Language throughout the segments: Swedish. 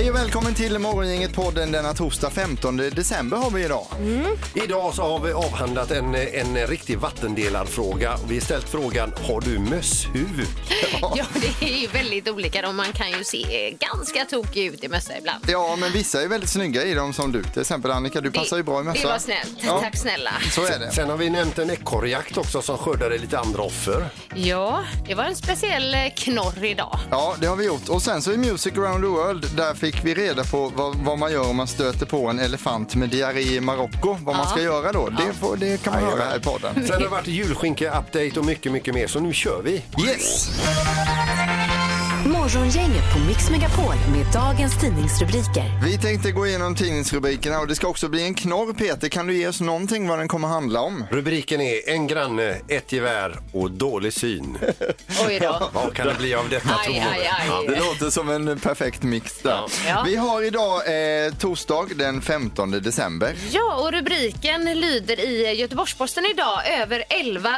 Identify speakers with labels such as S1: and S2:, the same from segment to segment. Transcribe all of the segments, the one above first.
S1: Hej och välkommen till Morgongänget podden denna torsdag 15 december har vi idag.
S2: Idag så har vi avhandlat en, en riktig vattendelarfråga. Vi har ställt frågan, har du mösshuvud?
S3: Ja, det är ju väldigt olika. då. Man kan ju se ganska tokig ut i mössa ibland.
S1: Ja, men vissa är väldigt snygga i dem som du. Till exempel Annika, du passar ju bra i mössa.
S3: Det var snällt.
S1: Ja.
S3: Tack snälla.
S1: Så är det.
S2: Sen har vi nämnt en ekorrjakt också som skördade lite andra offer.
S3: Ja, det var en speciell eh, knorr idag.
S1: Ja, det har vi gjort. Och sen så i Music around the world, där fick vi reda på vad, vad man gör om man stöter på en elefant med diarré i Marocko. Vad man ska göra då. Det, får, det kan man höra här i podden.
S2: Sen har det varit julskinka-update och mycket, mycket mer. Så nu kör vi.
S1: Yes!
S4: Morgongänget på Mix Megapol med dagens tidningsrubriker.
S1: Vi tänkte gå igenom tidningsrubrikerna och det ska också bli en knorr. Peter, kan du ge oss någonting vad den kommer handla om?
S2: Rubriken är En granne, ett gevär och dålig syn.
S3: Oj då.
S2: Vad kan det bli av detta tror
S3: Aj, aj, aj.
S1: Det låter som en perfekt mix där.
S3: Ja.
S1: Vi har idag eh, torsdag den 15 december.
S3: Ja, och rubriken lyder i Göteborgs-Posten idag över 11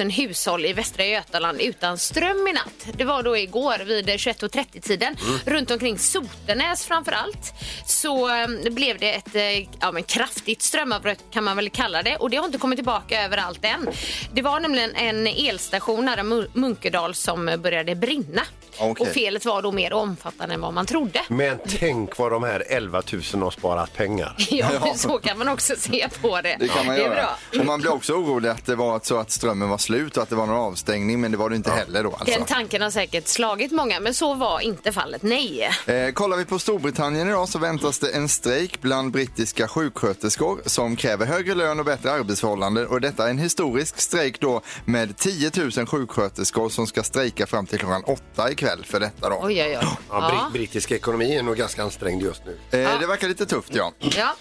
S3: 000 hushåll i Västra Götaland utan ström i natt. Det var då igår vid 21.30-tiden. Runt omkring Sotenäs framför allt så eh, blev det ett eh, ja, men kraftigt strömavbrott kan man väl kalla det och det har inte kommit tillbaka överallt än. Det var nämligen en elstation nära Mu- Munkedal som började brinna.
S1: Okej.
S3: Och felet var då mer omfattande än vad man trodde.
S2: Men tänk vad de här 11 000 har sparat pengar.
S3: Ja, så kan man också se på det.
S1: Det kan man
S3: det är
S1: göra.
S3: bra.
S1: Och man blir också orolig att det var så att strömmen var slut och att det var någon avstängning, men det var det inte heller då. Alltså.
S3: Den tanken har säkert slagit många, men så var inte fallet. Nej.
S1: Eh, kollar vi på Storbritannien idag så väntas det en strejk bland brittiska sjuksköterskor som kräver högre lön och bättre arbetsförhållanden. Och detta är en historisk strejk då med 10 000 sjuksköterskor som ska strejka fram till klockan åtta ikväll för detta då.
S3: Oj, oj, oj.
S2: Ja, brit- brittisk ekonomi är nog ganska ansträngd just nu.
S1: Eh, det verkar lite tufft ja.
S3: Ja.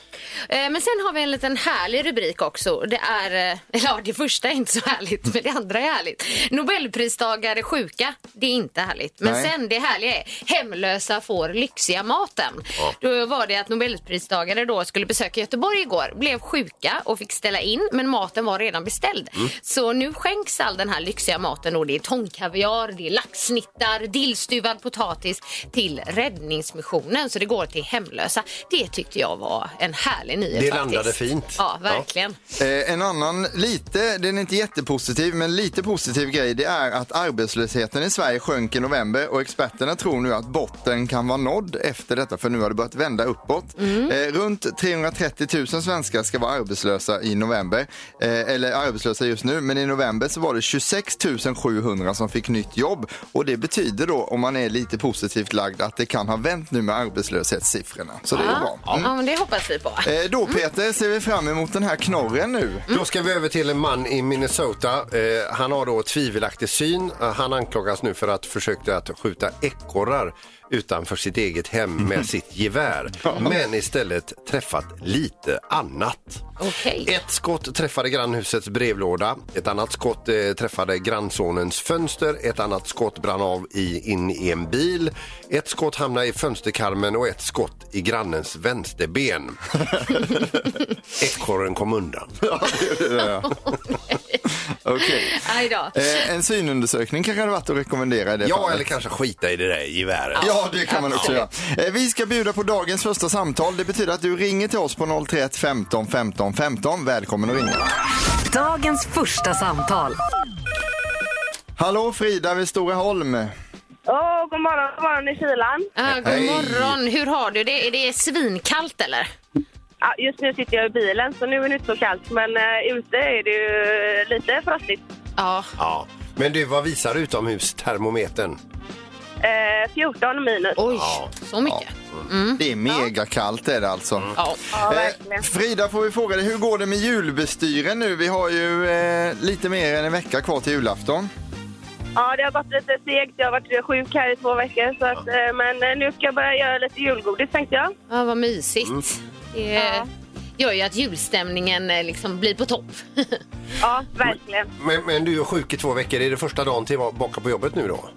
S3: Eh, Men sen har vi en liten härlig rubrik också. Det är, eh, eller ja, det första är inte så härligt, men det andra är härligt. Nobelpristagare sjuka, det är inte härligt. Men
S1: Nej.
S3: sen det härliga är, hemlösa får lyxiga maten. Då var det att Nobelpristagare då skulle besöka Göteborg igår, blev sjuka och fick ställa in, men maten var redan beställd. Så nu skänks all den här lyxiga maten och det är tångkaviar, det är laxsnittar, dillstuvad potatis till Räddningsmissionen, så det går till hemlösa. Det tyckte jag var en härlig nyhet
S2: Det
S3: faktiskt.
S2: landade fint.
S3: Ja, verkligen.
S1: Eh, en annan, lite, den är inte jättepositiv, men lite positiv grej, det är att arbetslösheten i Sverige sjönk i november och experterna tror nu att botten kan vara nådd efter detta, för nu har det börjat vända uppåt. Eh, runt 330 000 svenskar ska vara arbetslösa i november, eh, eller arbetslösa just nu, men i november så var det 26 700 som fick nytt jobb och det betyder då, om man är lite positivt lagd, att det kan ha vänt nu med arbetslöshetssiffrorna. Så det är bra.
S3: Ja, men det hoppas vi på.
S1: Eh, Då Peter ser vi fram emot den här knorren nu.
S2: Då ska vi över till en man i Minnesota. Eh, han har då tvivelaktig syn. Eh, han anklagas nu för att försöka att skjuta ekorrar utanför sitt eget hem med sitt gevär. Men istället träffat lite annat.
S3: Okej.
S2: Ett skott träffade grannhusets brevlåda, ett annat skott eh, träffade grannsonens fönster, ett annat skott brann av i, in i en bil, ett skott hamnade i fönsterkarmen och ett skott i grannens vänsterben. Ekorren kom undan.
S1: Okej.
S3: Aj då.
S1: Eh, en synundersökning kanske hade varit att rekommendera i det
S2: Ja,
S1: fallet.
S2: eller kanske skita i det där geväret.
S1: Ja, det kan man också göra. Eh, vi ska bjuda på dagens första samtal. Det betyder att du ringer till oss på 031 15 15 15. Välkommen att ringa.
S4: Dagens första samtal.
S1: Hallå Frida vid Stora Holm.
S5: Åh, god morgon, god morgon i kylan.
S3: Ah, god
S1: Hej.
S3: morgon. Hur har du det? Är det svinkallt eller?
S5: Ja, just nu sitter jag i bilen, så nu är det inte så kallt. Men uh, ute är det ju lite frostigt.
S3: Ja.
S2: Ja. Men du, vad visar utomhustermometern?
S5: Eh, 14 minus.
S3: Oj,
S2: Ja.
S3: så mycket.
S1: Det är megakallt är det alltså.
S3: Ja.
S5: Ja,
S1: Eh,
S5: verkligen.
S1: Frida, får vi fråga dig, hur går det med julbestyren nu? Vi har ju eh, lite mer än en vecka kvar till julafton.
S5: Ja, det har gått lite segt. Jag har varit sjuk här i två veckor. Så att, eh, men eh, nu ska jag börja göra lite julgodis tänkte jag.
S3: ja, vad mysigt.
S1: Mm.
S3: Det
S5: Ja.
S3: gör ju att julstämningen eh, liksom blir på topp.
S5: Ja, verkligen.
S2: Men, men du är sjuk i två veckor. Är det första dagen tillbaka på jobbet nu då?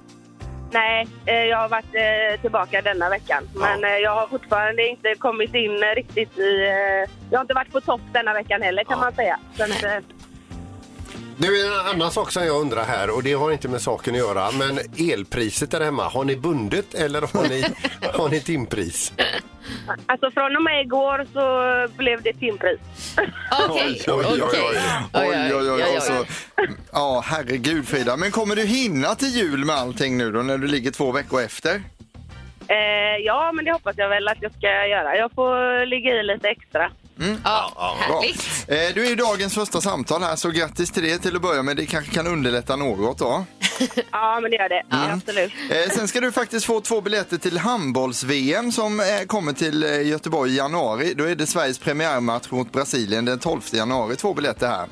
S5: Nej, eh, jag har varit eh, tillbaka denna veckan. Men eh, jag har fortfarande inte kommit in riktigt i... Jag har inte varit på topp denna veckan heller kan man säga. Så att,
S2: Nu är det en annan sak som jag undrar här och det har inte med saken att göra. Men elpriset där hemma, har ni bundet eller har ni, har ni timpris?
S5: alltså från och med igår så blev det timpris.
S3: Okej,
S1: Oj, oj, oj,
S3: okej.
S1: Oj, oj, oj.
S3: oj,
S1: Och så, ja, herregud Frida. Men kommer du hinna till jul med allting nu då när du ligger två veckor efter?
S5: Eh, ja, men det hoppas jag väl att jag ska göra. Jag får ligga i lite extra.
S3: Ja,
S1: Bra.
S3: härligt.
S1: Eh, Du är ju dagens första samtal här, så grattis till det till att börja med. Det kanske kan underlätta något då.
S5: Ja, men det gör det. Absolut.
S1: Eh, Sen ska du faktiskt få två biljetter till handbolls-VM som eh, kommer till eh, Göteborg i januari. Då är det Sveriges premiärmatch mot Brasilien den 12 januari. Två biljetter här.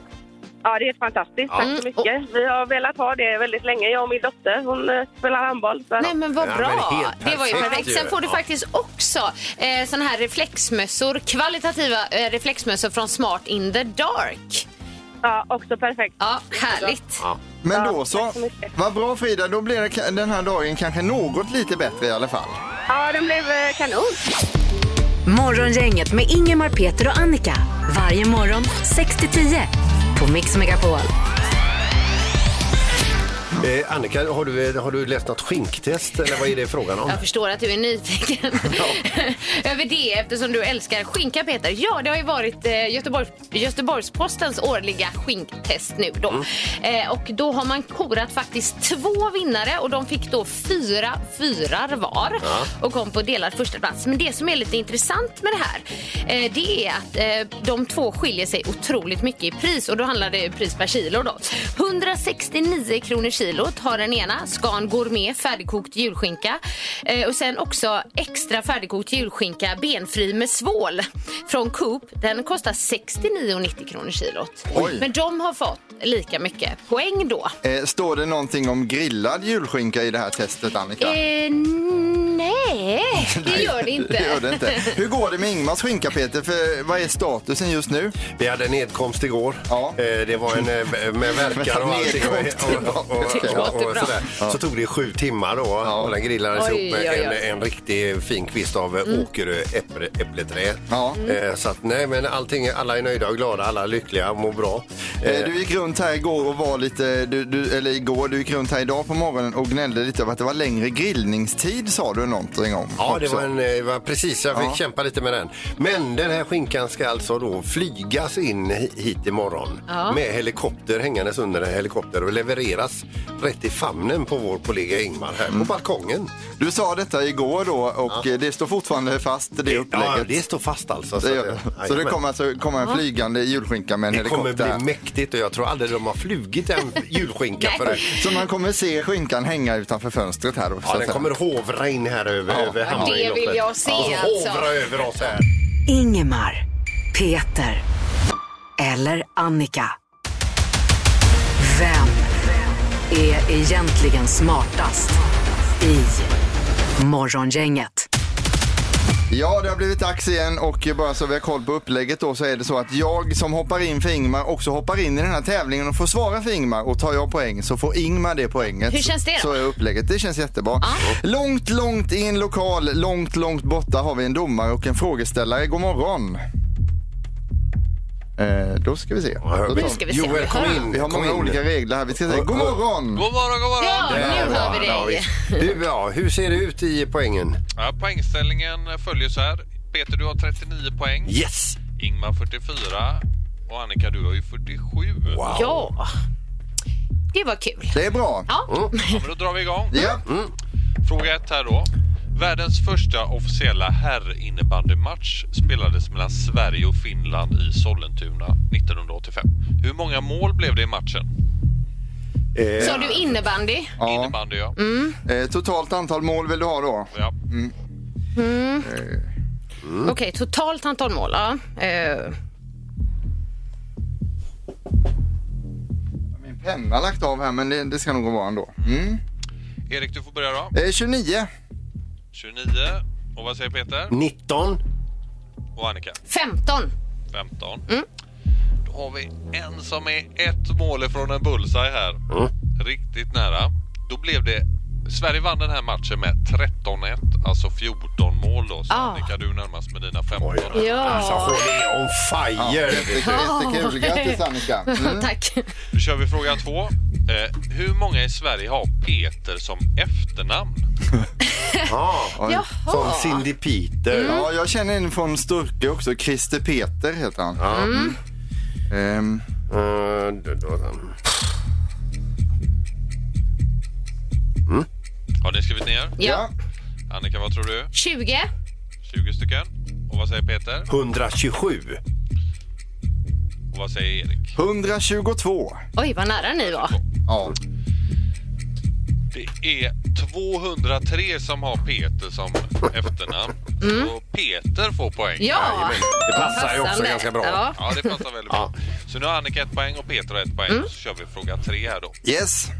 S5: Ja, det är helt fantastiskt. Tack så mycket. Vi har velat ha det väldigt länge, jag och min dotter. Hon eh, spelar handboll. Så.
S3: Nej men vad
S2: Ja,
S3: bra.
S2: men helt
S3: det var ju
S2: perfekt
S3: perfekt.
S2: ju.
S3: Sen får du
S2: Ja.
S3: faktiskt också eh, såna här reflexmössor, kvalitativa eh, reflexmössor från Smart in the Dark.
S5: Ja, också perfekt.
S3: Ja, härligt.
S1: Men
S5: Ja,
S1: då
S5: tack
S1: så.
S5: så mycket.
S1: Vad bra Frida, då blir det ka- den här dagen kanske något lite bättre i alla fall.
S5: Ja, den blev eh, kanon.
S4: Morgongänget med Ingemar, Peter och Annika. Varje morgon 6 till 10 på Mix Megapol.
S2: Eh, Annika, har du, har du läst något skinktest eller vad är det frågan om?
S3: Jag förstår att du är nyfiken över det eftersom du älskar skinka Peter. Ja, det har ju varit eh, Göteborg, Göteborgs-Postens årliga skinktest nu då.
S2: Mm.
S3: Eh, och då har man korat faktiskt två vinnare och de fick då fyra fyrar var och kom på delad första plats. Men det som är lite intressant med det här eh, det är att eh, de två skiljer sig otroligt mycket i pris och då handlar det pris per kilo då. 169 kronor kilot har den ena, Scan Gourmet färdigkokt julskinka eh, och sen också extra färdigkokt julskinka benfri med svål från Coop. Den kostar 69,90 kronor kilot.
S1: Oj.
S3: Men de har fått lika mycket poäng då.
S1: Eh, står det någonting om grillad julskinka i det här testet Annika?
S3: Eh, nej, det gör det inte.
S1: Det gör det inte. Hur går det med Ingmars skinka Peter? För vad är statusen just nu?
S2: Vi hade nedkomst igår.
S1: Ja.
S2: Eh, det var en eh, med verkar och allting. Och,
S1: Nedkomst.
S2: och, och,
S3: Det
S2: och,
S3: låter
S2: och,
S3: bra.
S2: sådär. Så tog det sju timmar då och den grillades
S3: Oj,
S2: ihop med
S3: oj, oj.
S2: En, en riktig fin kvist av mm. Åkerö äpple, äppleträd.
S1: Ja.
S2: Eh, så att nej men allting, alla är nöjda och glada, alla är lyckliga och mår bra.
S1: Eh, Du gick runt här igår och var lite, du, du, eller igår, du gick runt här idag på morgonen och gnällde lite över att det var längre grillningstid sa du någonting om.
S2: Ja, det var, en, eh, var precis. Jag fick
S1: Ja.
S2: kämpa lite med den. Men den här skinkan ska alltså då flygas in hi- hit imorgon
S3: Ja.
S2: med helikopter hängandes under en helikopter och levereras rätt i famnen på vår kollega Ingmar här
S1: Mm.
S2: på balkongen.
S1: Du sa detta igår då och eh, det står fortfarande fast det upplägget.
S2: Ja, det står fast alltså.
S1: Det gör det. Så det kommer alltså komma en flygande julskinka med en
S2: det kommer
S1: helikopter.
S2: bli mäktigt och jag tror aldrig de har flugit en julskinka förut.
S1: Så man kommer se skinkan hänga utanför fönstret här så
S2: Ja, den kommer hovra in här över,
S1: Ja.
S2: över hamnen.
S3: det vill jag se,
S2: ja,
S3: alltså.
S2: Hovra över oss här.
S4: Ingemar, Peter eller Annika. Vem är egentligen smartast i Morgongänget?
S1: Ja, det har blivit dags igen och bara så vi har koll på upplägget då så är det så att jag som hoppar in för Ingmar också hoppar in i den här tävlingen och får svara för Ingmar och tar jag poäng så får Ingmar det poänget.
S3: Hur känns det då?
S1: Så är upplägget. Det känns jättebra. Långt, långt i en lokal, långt, långt borta har vi en domare och en frågeställare. God morgon. Eh, då ska vi se.
S3: Nu ska vi se.
S2: Joel, kom in.
S1: Vi har
S2: kom
S1: många
S2: in.
S1: olika regler här. Vi ska säga god morgon.
S6: God morgon, god morgon!
S3: Ja, nu hör vi dig.
S2: Du, ja, hur ser det ut i poängen?
S6: Ja, poängställningen följer så här. Peter, du har 39 poäng.
S2: Yes!
S6: Ingmar 44. Och Annika, du har ju 47.
S2: Wow.
S3: Ja, det var kul.
S1: Det är bra.
S3: Ja.
S6: Ja, men då drar vi igång.
S1: Ja.
S6: Fråga ett här då. Världens första officiella herrinnebandymatch spelades mellan Sverige och Finland i Sollentuna 1985. Hur många mål blev det i matchen?
S2: Eh,
S3: Sa du innebandy?
S1: Ja.
S6: Innebandy, ja.
S1: Eh, totalt antal mål vill du ha då?
S6: ja.
S3: Okej, totalt antal mål. Ja. Eh,
S1: Min penna har lagt av här men det, det ska nog gå bra ändå. Mm.
S6: Erik, du får börja då.
S1: Eh, 29.
S6: 29. Och vad säger Peter?
S2: 19.
S6: Och Annika?
S3: 15.
S6: 15. Då har vi en som är ett mål ifrån en bullseye här. Riktigt nära. Då blev det Sverige vann den här matchen med 13-1, alltså 14 mål då. Så
S3: Ah.
S6: Annika, du är närmast med dina 15.
S3: Ja.
S2: Alltså hon är on fire.
S1: Jättekul, jättekul. Grattis Annika. Mm.
S3: Tack.
S6: Nu kör vi fråga två. Eh, hur många i Sverige har Peter som efternamn?
S2: Ja,
S3: Jaha.
S2: som Cindy Peter.
S1: Ja, jag känner en från Sturke också. Christer Peter heter han.
S2: Ja.
S1: Ehm,
S2: Eh, då- då-
S6: Har ni skrivit ner?
S3: Ja.
S6: Annika, vad tror du?
S3: 20.
S6: 20 stycken. Och vad säger Peter?
S2: 127.
S6: Och vad säger Erik?
S1: 122.
S3: Oj, vad nära ni var.
S1: Ja.
S6: Det är 203 som har Peter som efternamn. Så Peter får poäng.
S3: Ja.
S2: Det passar ju också ganska bra.
S3: Ja.
S6: Ja, det passar väldigt bra. Så nu har Annika ett poäng och Peter har ett poäng. Så kör vi fråga tre här då.
S1: Yes.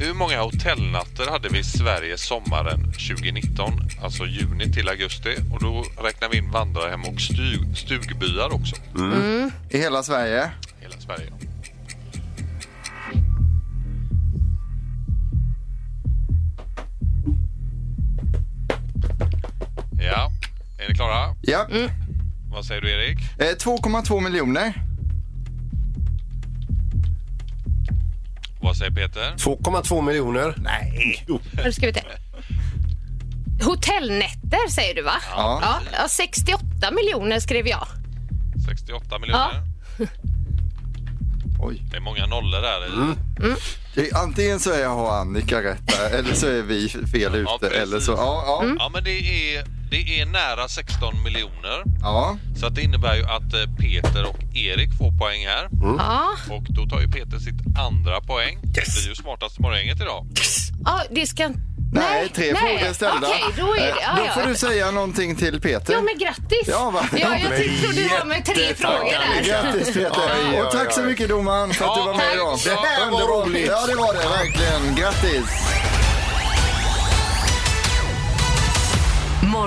S6: Hur många hotellnatter hade vi i Sverige sommaren 2019? Alltså juni till augusti. Och då räknar vi in vandrarhem och stug, stugbyar också.
S1: I hela Sverige.
S6: Hela Sverige. Ja, är ni klara?
S1: Ja.
S6: Vad säger du Erik?
S1: Eh, 2,2 miljoner.
S6: Vad säger Peter?
S2: 2,2 miljoner.
S1: Nej.
S3: Nu ska vi se. Hotellnätter säger du va?
S1: Ja.
S3: Ja, ja 68 miljoner skrev jag.
S6: 68 miljoner.
S1: Oj.
S6: Det är många nollor där.
S1: Det är, antingen så är jag och Annika rätt där, eller så är vi fel ute.
S6: precis.
S1: eller så, ja, ja,
S6: Ja, men det är, det är nära 16 miljoner.
S1: ja.
S6: Så att det innebär ju att eh, Peter och Erik får poäng här.
S3: Ja.
S6: Och då tar ju Peter sitt andra poäng.
S2: Yes.
S6: Det är ju smartast morgongänget idag.
S3: ja, det ska...
S1: Nej, tre frågor är ställda.
S3: Okej, då är det...
S1: Eh,
S3: Ja,
S1: Då
S3: ja.
S1: får du säga någonting till Peter.
S3: Ja, men grattis!
S1: Ja, va?
S3: ja jag trodde du var med tre frågor där.
S1: Grattis Peter! Och tack så mycket domaren för att
S6: Ja,
S1: du var med idag.
S6: Det
S2: här var roligt.
S1: Ja, det var det verkligen. Grattis!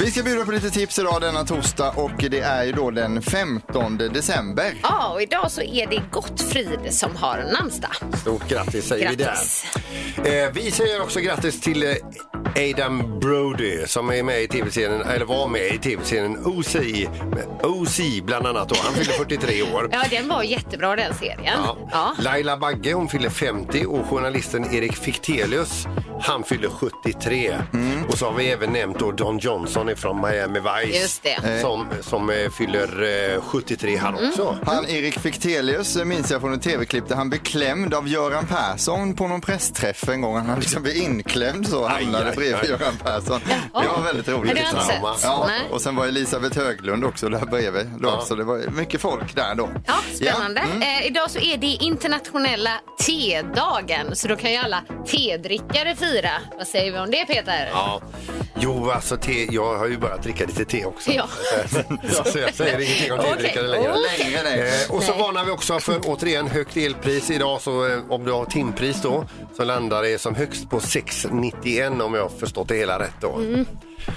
S1: Vi ska bjuda på lite tips idag denna torsdag och det är ju då den 15 december.
S3: Ja, och idag så är det Gottfrid som har namnsdag.
S2: Stort grattis säger
S3: Grattis.
S2: vi där. Eh, vi säger också grattis till eh, Adam Brody som är med i tv-serien, eller var med i tv-serien OC, OC bland annat då. Han fyller 43 år.
S3: Ja, den var jättebra den serien.
S2: Ja.
S3: Ja.
S2: Laila Bagge hon fyller 50 och journalisten Erik Fichtelius han fyller 73.
S3: Mm.
S2: Och så har vi även nämnt då Don Johnson från Miami Vice
S3: Just det.
S2: som, som eh, fyller eh, 73 han
S3: Mm.
S2: också.
S1: Han Erik Fichtelius eh, minns jag från ett tv-klipp där han blev klämd av Göran Persson på någon pressträff en gång. Han liksom blev inklämd så och hamnade
S2: aj,
S1: bredvid
S2: aj.
S1: Göran Persson. Det var väldigt roligt.
S3: Har jag inte sett.
S1: Ja,
S3: Nej.
S1: och sen var Elisabeth Höglund också där bredvid. Då,
S2: Ja.
S1: Så det var mycket folk där då.
S3: Ja, spännande.
S1: Ja, mm.
S3: Eh, idag så är det internationella tedagen, så då kan ju alla tedrickare fira. Vad säger vi om det, Peter?
S2: Ja. Jo, alltså te, jag har ju börjat dricka lite te också.
S3: Ja.
S2: så jag säger ingenting om
S3: Okej.
S2: tedrickare längre.
S1: Nej.
S2: Eh, och så
S3: Nej.
S2: varnar vi också för återigen högt elpris idag. Så eh, om du har timpris då så landar det som högst på 6,91 om jag har förstått det hela rätt då.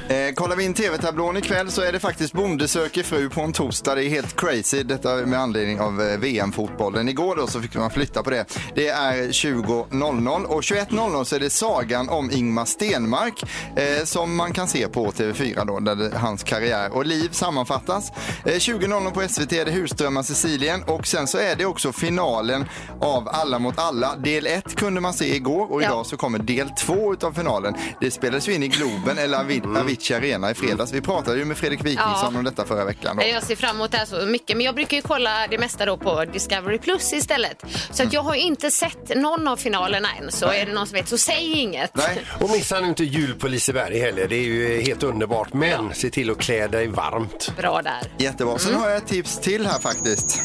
S1: Eh, kollar vi in tv-tablån ikväll så är det faktiskt Bonde söker fru på en torsdag. Det är helt crazy. Detta med anledning av eh, VM-fotbollen. Igår då så fick man flytta på det. Det är 20.00 och 21.00 så är det Sagan om Ingmar Stenmark eh, som man kan se på TV4 då, där det, hans karriär och liv sammanfattas. Eh, 20.00 på SVT är det Husdrömmar Sicilien och sen så är det också finalen av Alla mot alla. Del 1 kunde man se igår och
S3: Ja.
S1: idag så kommer del 2 utav finalen. Det spelades ju in i Globen eller Avi- Avicii Arena i fredags. Vi pratade ju med Fredrik Wikingsson
S3: Ja.
S1: om detta förra veckan. Då.
S3: Jag ser fram emot det här så mycket, men jag brukar ju kolla det mesta då på Discovery Plus istället. Så att jag har inte sett någon av finalerna än, så är det någon som vet så säg inget.
S1: Nej.
S2: Och missa nu inte jul på Liseberg heller. Det är ju helt underbart. Men se till att klä dig varmt.
S3: Bra där.
S1: Jättebra. Sen har jag ett tips till här faktiskt.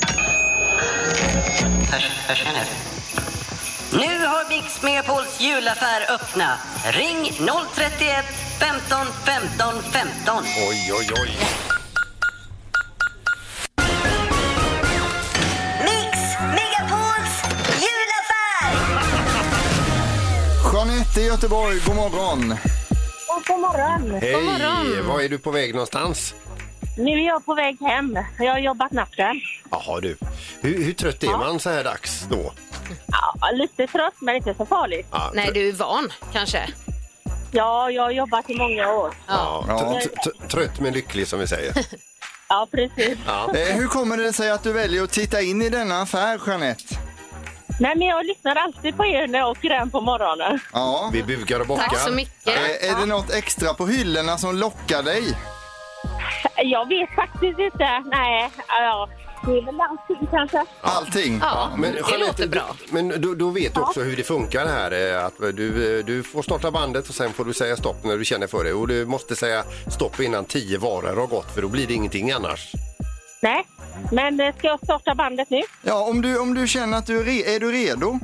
S7: Nu har Mix Megapols julaffär öppnat. Ring 031 15 15 15.
S2: Oj, oj, oj.
S7: Mix Megapols julaffär!
S1: Jeanette i Göteborg, god morgon.
S5: Och god morgon.
S2: Hej!
S3: morgon.
S2: Var är du på väg någonstans?
S5: Nu är jag på väg hem. Jag har jobbat natten.
S2: Jaha du. Hur, hur trött är man så här dags då?
S5: Ja, lite trött, men inte så farligt.
S2: Ja,
S3: Nej, du är van kanske.
S5: Ja, jag har jobbat i många år.
S2: Ja,
S1: Ja.
S2: t- t- trött men lycklig som vi säger.
S5: Ja, precis.
S1: Eh, hur kommer det sig att du väljer att titta in i denna affär, Jeanette?
S5: Nej, men jag lyssnar alltid på er när jag åker hem på morgonen.
S1: Ja.
S2: Vi bukar och bockar.
S3: Tack så mycket.
S1: Eh, är det något extra på hyllorna som lockar dig?
S5: Jag vet faktiskt inte. Nej, ja, det är väl allting kanske.
S1: Allting?
S3: Ja,
S2: Men
S3: det
S2: Jeanette,
S3: låter bra.
S2: du- Men då, då vet du också hur det funkar här. eh, Att du, eh, du får starta bandet och sen får du säga stopp när du känner för det. Och du måste säga stopp innan tio varor har gått för då blir det ingenting annars.
S5: Nej, men eh, ska jag starta bandet nu?
S1: Ja, om du, om du känner att du är, re- är du redo?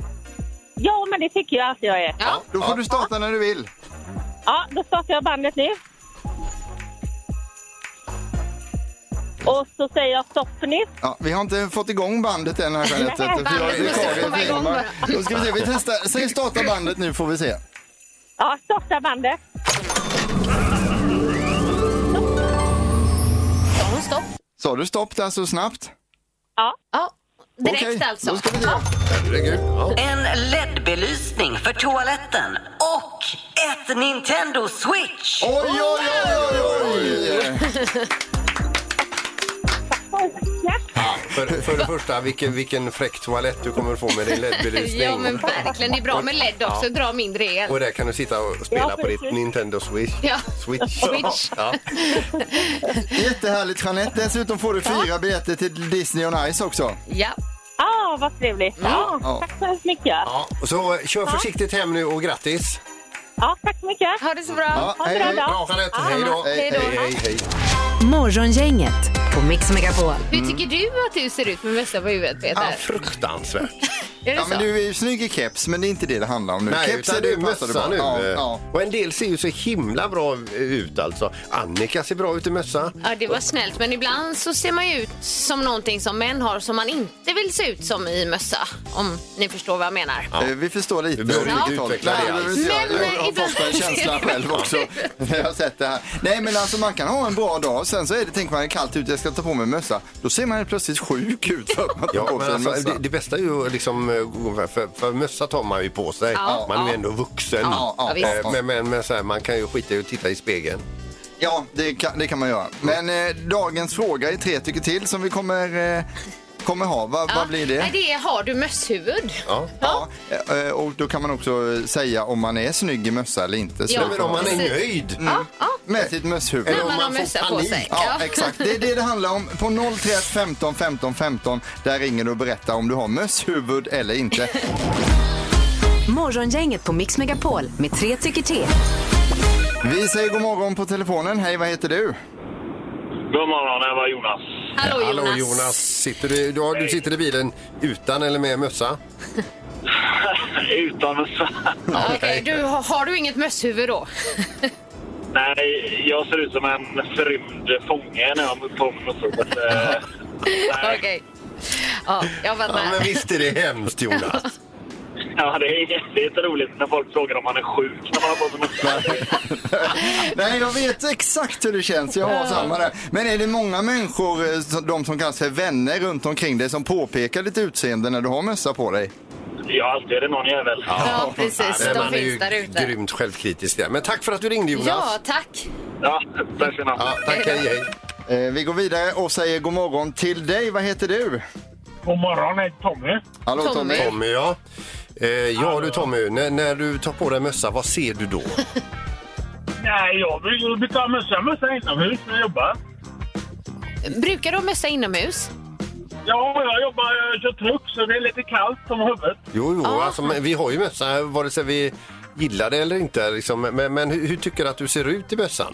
S5: Ja, men det tycker jag att jag är.
S3: Ja.
S1: Då får du starta när du vill.
S5: Ja, då startar jag bandet nu. Och så säger jag stopp nytt.
S1: Ja, vi har inte fått igång bandet än här Jeanette.
S5: Nej,
S1: för jag är
S3: bandet måste
S1: vikarie
S3: komma
S1: för
S3: igång
S1: Ingmar. Då ska vi se, vi testar. Säg starta bandet nu får vi se.
S5: Ja, starta bandet.
S3: Sa hon stopp?
S1: Sa du stopp där så snabbt?
S5: Ja.
S3: Ja, direkt
S1: Okej,
S3: alltså.
S1: Då ska vi se.
S2: Herregud. Ja.
S7: En LED-belysning för toaletten och ett Nintendo Switch.
S1: Oj, oj, oj, oj, oj!
S2: För, för det första, vilken, vilken fräck toalett du kommer få med din LED-belysning.
S3: Ja, men verkligen. Det är bra med LED också. Dra mindre el.
S2: Och där kan du sitta och spela
S5: Ja,
S2: på ditt. Nintendo Switch.
S3: Ja.
S2: Switch.
S3: Switch.
S2: Ja.
S1: Jättehärligt Jeanette. Dessutom får du fyra biljetter till Disney on Ice också.
S3: Ja.
S5: Ja, vad trevligt. Ja,
S1: Ja.
S5: tack så hemskt mycket. Ja,
S2: Ja. Och Så eh, kör försiktigt hem nu och grattis.
S5: tack så mycket.
S3: Ha det så bra.
S1: Ja,
S5: Ha en
S1: hej,
S5: bra dag.
S2: Bra Jeanette, hej då.
S3: Hej då.
S2: hej, hej.
S4: Morgongänget på Mix Megapol.
S3: Hur tycker du att du ser ut med mössa på huvudet, Peter?
S2: Ja, fruktansvärt.
S3: Är det
S1: Ja,
S3: så?
S1: men du är ju snygg i keps, men det är inte det det handlar om nu.
S2: Nej,
S1: keps
S2: utan det är
S1: passar
S2: mössa
S1: bra.
S2: nu.
S1: Ja,
S2: eh.
S1: ja.
S2: Och en del ser ju så himla bra ut alltså. Annika ser bra ut i mössa.
S3: Ja, det var snällt. Men ibland så ser man ju ut som någonting som män har som man inte vill se ut som i mössa. Om ni förstår vad jag menar.
S1: Eh, Vi förstår lite.
S2: Du behöver inte utveckla det
S1: Nej,
S2: alls.
S1: behöver inte
S3: Men,
S1: jag. Jag har
S3: eh, ibland
S1: fått en
S3: ser
S1: känsla
S3: det
S1: själv också när jag har sett det här. Nej men alltså man kan ha en bra dag sen så är det, tänker man det är kallt ute, jag ska ta på mig en mössa. Då ser man helt plötsligt sjuk ut för att man tar
S2: Ja,
S1: på
S2: men
S1: sig en
S2: alltså,
S1: mössa.
S2: det, det bästa är ju liksom, eh, för, för mössa tar man ju på sig.
S3: Ja,
S2: man är ju
S3: ja.
S2: ändå vuxen.
S1: Ja, ja,
S3: visst.
S2: Eh, Men, men, men så här, man kan ju skita i att titta i spegeln.
S1: Ja, det kan, det kan man göra. Men eh, dagens fråga är tre tycker till som vi kommer, eh, kommer ha. Va,
S3: Ja.
S1: Vad blir det?
S3: Nej, det är har du mösshuvud?
S2: Ja.
S1: Ja, eh, och då kan man också säga om man är snygg i mössa eller inte. Så
S3: Ja,
S1: det
S2: Men om man är
S3: Precis.
S2: nöjd.
S3: Ja, ja.
S1: Med sitt mösshuvud.
S2: Eller
S3: När
S2: om
S3: man har
S2: man får
S3: mössa på
S2: panik.
S3: sig.
S1: Ja, exakt. Det är det det handlar om. På 031 15 15 15. Där ringer du och berättar om du har mösshuvud eller inte.
S4: Morgongänget på Mix Megapol med tre tycker till.
S1: Vi säger god morgon på telefonen. Hej, vad heter du?
S8: God morgon, det var Jonas.
S3: Hallå Jonas.
S2: Hallå Jonas, sitter du, du, har- du sitter i bilen utan eller med mössa?
S8: Utan mössa.
S3: Okej, du, har, har du inget mösshuvud då?
S8: Nej, jag ser ut som en förrymd fånge när jag har på att, eh, Nej.
S3: Okej. Ja, jag
S2: Ja,
S3: fattar.
S2: men visst är det hemskt Jonas.
S8: Ja, det är, det är inte roligt när folk frågar om man är sjuk när man har på sig mössa.
S1: Nej, jag vet exakt hur det känns. Jag har samma där. Men är det många människor, eh, som- de som kallas för vänner runt omkring dig, som påpekar ditt utseende när du har mössa på dig?
S8: Ja, alltid är det någon jävel.
S3: Ja, precis.
S2: Nej,
S3: De
S2: man är ju
S3: finns där ute.
S2: grymt självkritisk där. Men tack för att du ringde Jonas.
S3: Ja, tack.
S8: Ja, tack ska ni ha.
S2: Ja, tack, hej, hej.
S1: Eh, vi går vidare och säger god morgon till dig. Vad heter du?
S8: God morgon, jag heter Tommy.
S1: Hallå
S3: Tommy.
S1: Tommy.
S2: Tommy, ja. Eh, ja du Tommy, när, när du tar på dig mössa, vad ser du då?
S8: Nej, jag brukar ha mössa, mössa inomhus när jag jobbar.
S3: Brukar du ha mössa inomhus?
S8: Ja, jag jobbar, jag kör truck så det är lite kallt om huvudet.
S2: Jo, jo,
S3: Ja.
S2: alltså, men vi har ju mössa vare sig vi gillar det eller inte. Liksom. Men, men hur, hur tycker du att du ser ut i mössan?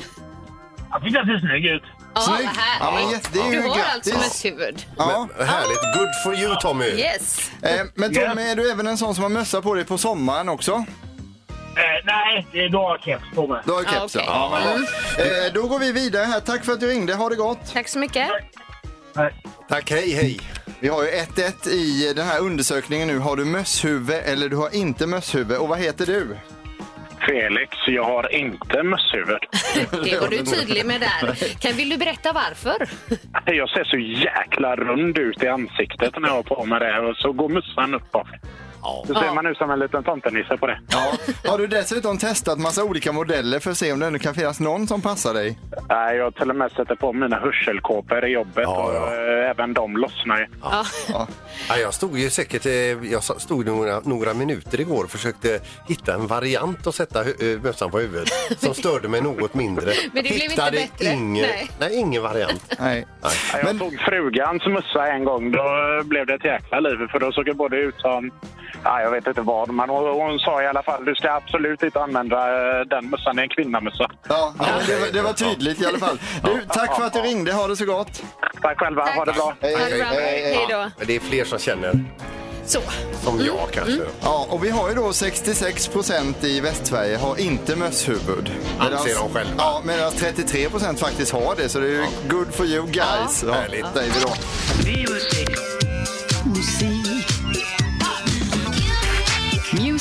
S8: Jag tycker att det ser snygg ut.
S3: Ja,
S1: Snygg. Ja, men jätte- det är ju
S3: du har
S1: grattis.
S3: alltså mösshuvud?
S1: Ja.
S2: Men, härligt, good for you Tommy!
S3: Yes.
S1: Eh, men Tommy, är du även en sån som har mössa på dig på sommaren också?
S8: Eh, nej, det är då jag har keps på mig.
S1: Du har
S3: Ja,
S1: keps,
S3: okej.
S1: ja. ja. Eh, då går vi vidare här. Tack för att du ringde. Ha det gott.
S3: Tack så mycket.
S2: Tack, hej hej!
S1: Vi har ju 1-1 i den här undersökningen nu. Har du mösshuvud eller du har inte mösshuvud? Och vad heter du?
S8: Felix, jag har inte mösshuvud.
S3: Det var du tydlig med där. Kan, vill du berätta varför?
S8: Jag ser så jäkla rund ut i ansiktet när jag har på mig det och så går mössan upp av. Så ser man ut som en liten tomtenisse på det.
S1: Ja. Har du dessutom testat massa olika modeller för att se om det ändå kan finnas någon som passar dig?
S8: Nej, jag till och med sätter på mina hörselkåpor i jobbet
S2: Ja,
S8: och
S2: ja.
S8: eh, även de lossnar ju.
S3: Ja.
S2: Ja, jag stod ju säkert, eh, jag stod några, några minuter igår och försökte hitta en variant att sätta eh, mössan på huvudet som störde mig något mindre.
S3: Men det blev inte
S2: Hittade
S3: bättre.
S2: Ingen,
S3: Nej.
S2: nej. ingen variant.
S1: Nej.
S8: Ja, Jag
S1: Men-
S8: tog frugans mössa en gång. Då blev det ett jäkla liv. För då såg det både ut som... Ja, jag vet inte vad. Men hon, hon sa i alla fall du ska absolut inte använda eh, den mössan. Det är en kvinnamössa.
S1: Ja, ja, det, var- det var tydligt i alla fall. Du, tack för att du ringde. Ha det så gott.
S8: Tack själva. Ha det bra.
S1: Hej,
S3: Ha det bra. Hej då.
S2: Det är fler som känner
S3: Så.
S2: som jag kanske.
S1: Ja, och vi har ju då 66 procent i Västsverige har inte mösshuvud.
S2: Anser de själva.
S1: Ja, medan 33 procent faktiskt har det. Så det är ju good for you guys. Ja.
S2: Härligt.
S1: Säger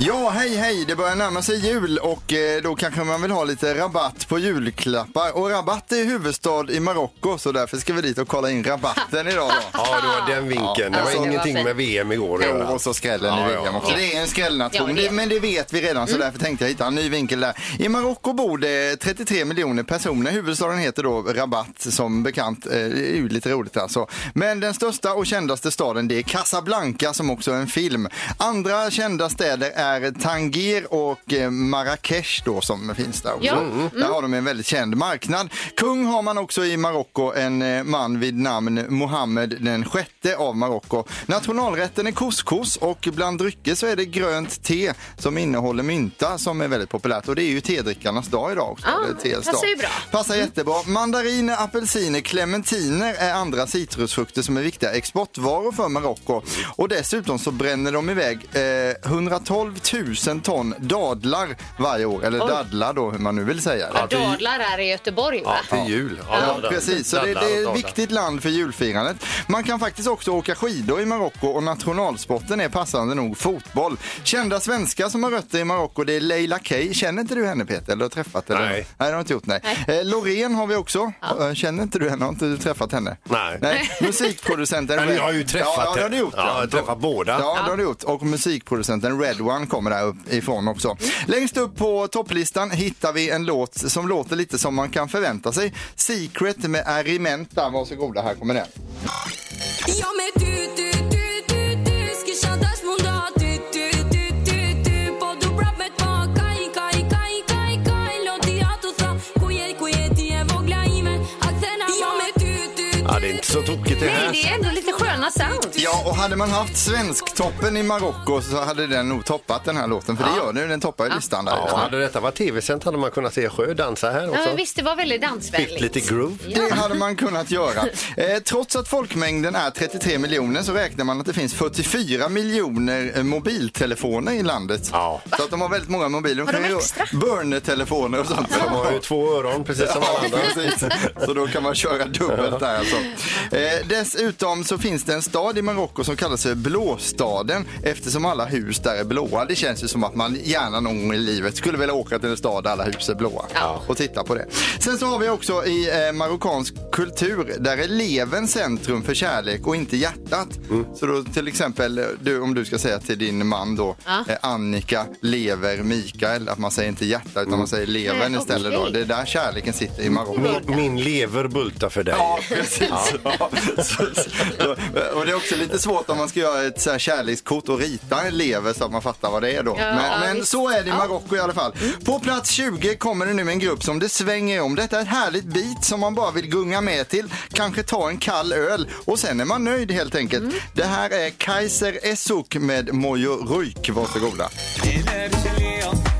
S1: Ja, hej hej! Det börjar närma sig jul och eh, då kanske man vill ha lite rabatt på julklappar. Och Rabat är huvudstad i Marocko så därför ska vi dit och kolla in rabatten idag då.
S2: Ja, det var den vinkeln. Det var
S3: Ja.
S2: ingenting med VM igår
S1: Jo, och så skrällen
S2: Ja,
S1: i
S2: ja,
S1: VM också.
S2: ja.
S1: Det är en skrällnation,
S3: Ja, det
S1: men det vet vi redan så därför tänkte jag hitta en ny vinkel där. I Marocko bor det 33 miljoner personer. Huvudstaden heter då Rabat som bekant. Eh, Det är ju lite roligt alltså. Men den största och kändaste staden det är Casablanca som också är en film. Andra kända städer är Tangier och eh, Marrakesh då som finns där också.
S3: Ja.
S1: Där har de en väldigt känd marknad. Kung har man också i Marocko, en eh, man vid namn Mohammed den sjätte av Marocko. Nationalrätten är couscous och bland drycker så är det grönt te som innehåller mynta som är väldigt populärt och det är ju tedrickarnas dag idag också.
S3: Ah,
S1: teets
S3: passar ju bra.
S1: Passar jättebra. Mandariner, apelsiner, clementiner är andra citrusfrukter som är viktiga exportvaror för Marocko. Och dessutom så bränner de iväg eh, 112 000 ton dadlar varje år. Eller dadlar då hur man nu vill säga det.
S3: Dadlar här i Göteborg va?
S2: Ja, till jul.
S1: Ja,
S2: där.
S1: precis. Så det, det är ett viktigt land för julfirandet. Man kan faktiskt också åka skidor i Marocko och nationalsporten är passande nog fotboll. Kända svenskar som har rötter i Marocko det är Leila Kay. Känner inte du henne Peter? Eller har träffat henne?
S2: Nej.
S1: Nej, det har du inte gjort. Nej. Eh, Loreen har vi också. Eh, Känner inte du henne? Har inte du träffat henne?
S2: Nej.
S1: Musikproducenten
S2: Men jag har ju träffat
S1: ja, ja, det har du gjort.
S2: Ja, jag har träffat båda.
S1: Ja, det har du gjort. Och musikproducenten Red One kommer där ifrån också. Längst upp på topplistan hittar vi en låt som låter lite som man kan förvänta sig. Secret med Arimenta. Varsågoda, här kommer den.
S9: Ja så
S2: tokigt det
S3: Nej,
S2: här.
S3: det är ändå lite sköna sound.
S1: Ja, och hade man haft Svensktoppen i Marocko så hade den nog toppat den här låten. För det gör den ju, den toppar ju listan där.
S2: Ja, hade detta varit tv-sänt hade man kunnat se Sjö dansa här
S3: Ja,
S2: också.
S3: men visst, det var väldigt dansvänligt.
S2: Fick lite groove.
S1: Det hade man kunnat göra. Eh, trots att folkmängden är 33 miljoner så räknar man att det finns 44 miljoner eh, mobiltelefoner i landet.
S2: Ja.
S1: Så att de har väldigt många mobiler.
S3: Har de extra?
S1: Burner-telefoner och sånt.
S2: De har ju två öron precis som alla
S1: Ja,
S2: andra.
S1: precis. Så då kan man köra dubbelt där alltså. Eh, dessutom så finns det en stad i Marocko som kallas för Blåstaden eftersom alla hus där är blåa. Det känns ju som att man gärna någon gång i livet skulle vilja åka till en stad där alla hus är blåa
S3: Ja.
S1: och titta på det. Sen så har vi också i eh, marockansk kultur där är levern centrum för kärlek och inte hjärtat. Så då till exempel eh, du, om du ska säga till din man då
S3: Ja.
S1: eh, Annika, lever, Mikael, att man säger inte hjärta utan man säger levern
S3: Nej,
S1: istället. Då.
S3: okej.
S1: Det är där kärleken sitter i Marocko.
S2: Min, min lever bultar för dig.
S1: Ja, precis. Ja. Och det är också lite svårt om man ska göra ett så här kärlekskort och rita en lever så att man fattar vad det är då.
S3: Ja,
S1: men, men så är det i Marocko i alla fall. Mm. På plats 20 kommer det nu en grupp som det svänger om. Detta är ett härligt beat som man bara vill gunga med till. Kanske ta en kall öl och sen är man nöjd helt enkelt. Mm. Det här är Kaiser Esuk med Mojo Ruik. Varsågoda.
S10: Mm.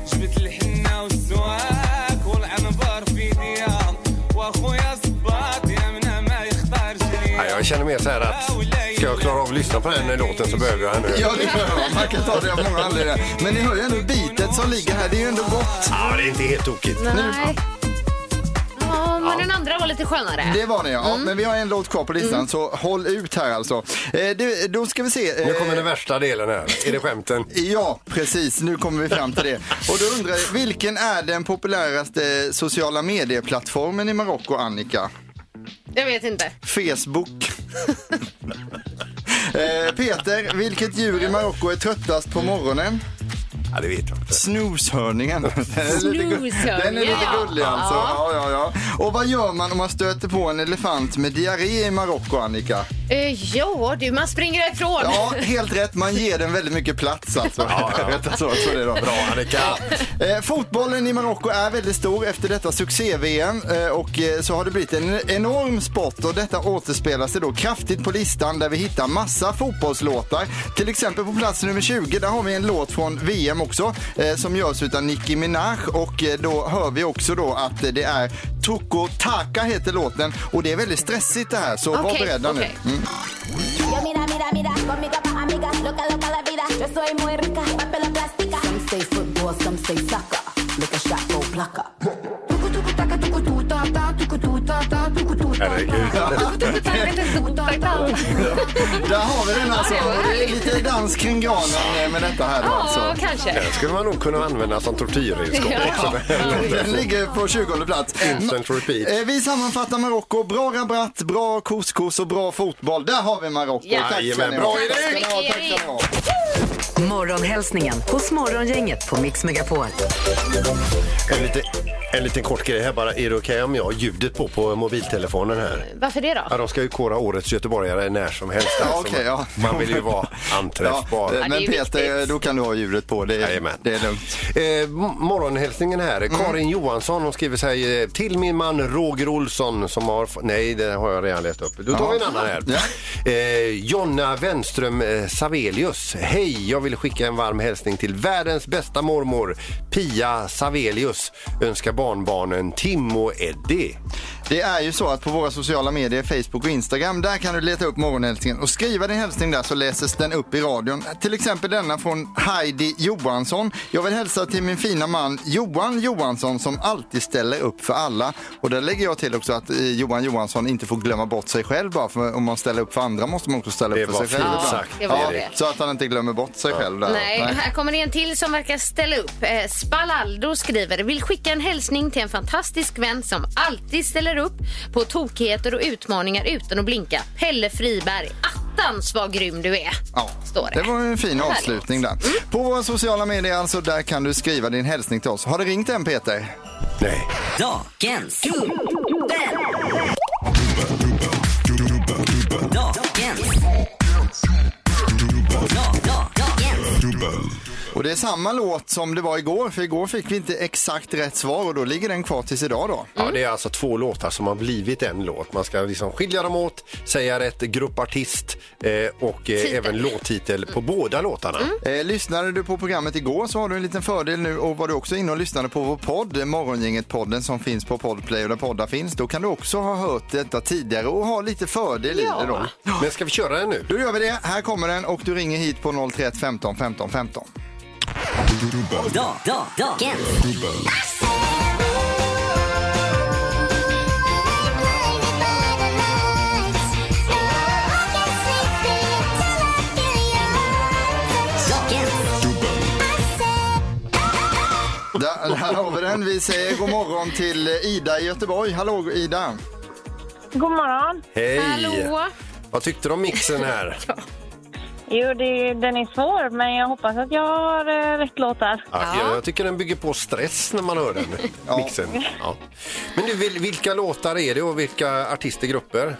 S2: Ja, jag känner mer så här att ska jag klara av att lyssna på den här låten så behöver jag en öl.
S1: Ja, det behöver man. Man kan ta det av många anledningar. Men ni hör ju ändå beatet som ligger här. Det är ju ändå gott.
S2: Ja, det är inte helt tokigt.
S3: Nej. Ja, man den andra var lite skönare.
S1: Det var det ja. ja. Men vi har en låt kvar på listan så håll ut här alltså. Eh, det, då ska vi se.
S2: Nu
S1: eh,
S2: kommer den värsta delen här. Är det skämten?
S1: Ja, precis. Nu kommer vi fram till det. Och då undrar jag, vilken är den populäraste sociala medieplattformen i Marocko, Annika?
S3: Jag vet inte.
S1: Facebook. eh, Peter, vilket djur i Marocko är tröttast på morgonen?
S2: Ja, det vet jag inte.
S1: Snoshörningen. Den är lite, gu- den är lite
S3: ja.
S1: gullig alltså. Ja, ja, ja. Och vad gör man om man stöter på en elefant med diarré i Marocko, Annika?
S3: Eh, ja du, man springer ifrån.
S1: Ja, helt rätt. Man ger den väldigt mycket plats alltså. Rätt så, så det är då.
S2: Bra Annika.
S1: Eh, fotbollen i Marocko är väldigt stor efter detta succé-VM eh, och eh, så har det blivit en enorm sport och detta återspelar sig då kraftigt på listan där vi hittar massa fotbollslåtar. Till exempel på plats nummer 20 där har vi en låt från VM också som görs utav Nicki Minaj och eh, då hör vi också då att eh, det är Toko Taka heter låten och det är väldigt stressigt det här så var
S3: Okej,
S1: beredda
S3: okej.
S1: nu. Mm.
S9: Yo,
S2: Herregud.
S1: Där har vi den alltså. Det är lite dans kring granen eh, med detta här då
S3: Ja,
S1: alltså.
S3: kanske.
S2: Den skulle man nog kunna använda som tortyrredskap
S3: Ja.
S2: också.
S1: Den ligger på 20 plats.
S2: Instant repeat.
S1: Eh, Vi sammanfattar Marocko. Bra rabatt, bra couscous och bra fotboll. Där har vi Marocko.
S3: Ja.
S1: Tack ska
S2: Jajamän,
S1: ni
S2: bra
S1: ha.
S2: idé.
S4: Morgonhälsningen hos Morgongänget på Mix Megapol.
S2: En, lite, en liten kort grej här bara. Är det okej om jag har ljudet på på mobiltelefonen här?
S3: Varför det då?
S2: Ja, de ska ju kora årets göteborgare när som helst.
S1: Ja,
S2: alltså.
S1: okej, ja.
S2: Man vill ju vara anträffbar.
S1: Ja, men Peter, då kan du ha ljudet på. Det är,
S2: Jajamän.
S1: det är lugnt.
S2: Eh, morgonhälsningen här.
S1: Mm.
S2: Karin Johansson hon skriver så här, eh, till min man Roger Olsson som har... Nej, det har jag redan läst upp. Då tar vi en annan här.
S1: Ja.
S2: Eh, Jonna Wenström eh, Savelius. Hej, jag vill vill skicka en varm hälsning till världens bästa mormor Pia Savelius. Önskar barnbarnen Tim och Eddie.
S1: Det är ju så att på våra sociala medier, Facebook och Instagram, där kan du leta upp morgonhälsningen och skriva din hälsning där så läses den upp i radion. Till exempel denna från Heidi Johansson. Jag vill hälsa till min fina man Johan Johansson som alltid ställer upp för alla. Och där lägger jag till också att eh, Johan Johansson inte får glömma bort sig själv bara för om man ställer upp för andra måste man också ställa upp för sig själv.
S2: sagt,
S3: det var
S1: ja,
S3: det.
S1: Så att han inte glömmer bort sig själv där.
S3: Nej, här kommer det en till som verkar ställa upp. Eh, Spalaldo skriver, vill skicka en hälsning till en fantastisk vän som alltid ställer upp på tokigheter och utmaningar utan att blinka. Pelle Friberg. Attans vad grym du är,
S1: Ja,
S3: står det.
S1: det var en fin avslutning där. På våra sociala medier alltså, där kan du skriva din hälsning till oss. Har det ringt än Peter?
S2: Nej.
S7: Dagens dubbel. Dagens. Da, da, dagens.
S1: Och det är samma låt som det var igår, för igår fick vi inte exakt rätt svar och då ligger den kvar tills idag då.
S2: Ja, det är alltså två låtar som har blivit en låt. Man ska liksom skilja dem åt, säga rätt gruppartist eh, och eh, även låttitel på båda låtarna.
S1: Eh, lyssnade du på programmet igår så har du en liten fördel nu och var du också inne och lyssnade på vår podd, Morgongänget-podden som finns på Podplay och där poddar finns, då kan du också ha hört detta tidigare och ha lite fördel i det då.
S2: Men ska vi köra den nu?
S1: Då gör vi det. Här kommer den och du ringer hit på 031 15 15 15.
S7: Dagens.
S1: Där, har vi den. Vi säger god morgon till Ida i Göteborg. Hallå Ida!
S5: God morgon.
S2: Hej!
S3: Hallå?
S2: Vad tyckte du om mixen här?
S5: Jo, det, den är svår, men jag hoppas att jag har eh, rätt låtar.
S2: Ja. Jag, jag tycker den bygger på stress när man hör den, mixen. Ja. Men du, vil- vilka låtar är det och vilka artister, grupper?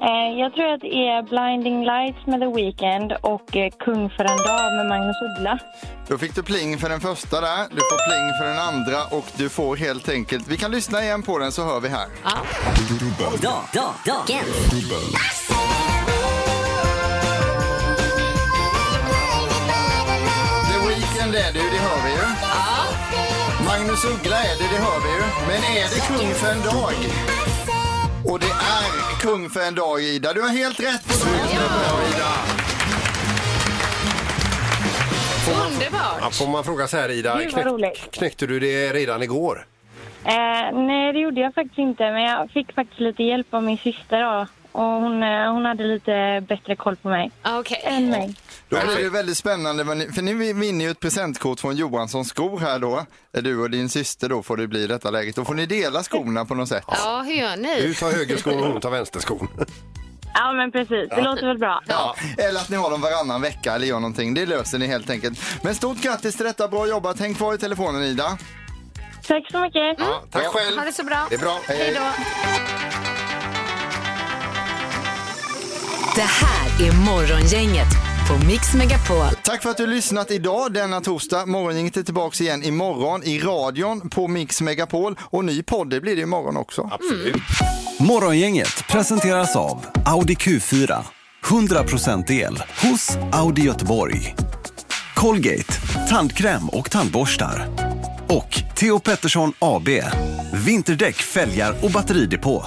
S5: Eh, jag tror att det är Blinding Lights med The Weeknd och eh, Kung för en dag med Magnus Uggla.
S1: Då fick du pling för den första där, du får pling för den andra och du får helt enkelt, vi kan lyssna igen på den så hör vi här.
S7: Da, da, dagens.
S1: The Weeknd är det ju, det hör vi ju. Magnus Uggla är det, det hör vi ju. Men är det kung för en dag? Och det är kung för en dag Ida. Du har helt rätt på det. Ida.
S3: Underbart.
S2: Ja, får man fråga så här Ida,
S5: Gud, vad roligt.
S2: knäckte du det redan igår?
S11: Eh, nej, det gjorde jag faktiskt inte. Men jag fick faktiskt lite hjälp av min syster då. Och hon, eh, hon hade lite bättre koll på mig.
S3: Okej.
S11: Än mig.
S1: Då blir det väldigt spännande, för ni vinner ju ett presentkort från Johanssons skor här då. Du och din syster då får det bli i detta läget. Då får ni dela skorna på något sätt.
S3: Ja, hur gör ni?
S2: Du tar högerskon och hon tar vänsterskon.
S11: Ja, men precis. Det låter väl bra.
S1: Ja. Eller att ni har dem varannan vecka eller gör någonting. Det löser ni helt enkelt. Men stort grattis till detta, bra jobbat. Häng kvar i telefonen Ida.
S11: Tack så mycket.
S2: Ja, tack själv.
S3: Ha det så bra.
S2: Det är bra.
S3: Hej då.
S4: Det här är Morgongänget på Mix Megapol.
S1: Tack för att du har lyssnat idag denna torsdag. Morgongänget är tillbaka igen imorgon i radion på Mix Megapol. Och ny podd det blir det imorgon också.
S2: Absolut.
S12: Morgongänget presenteras av Audi Q4. 100% el hos Audi Göteborg. Colgate, tandkräm och tandborstar. Och Theo Pettersson AB. Vinterdäck, fälgar och batteridepå.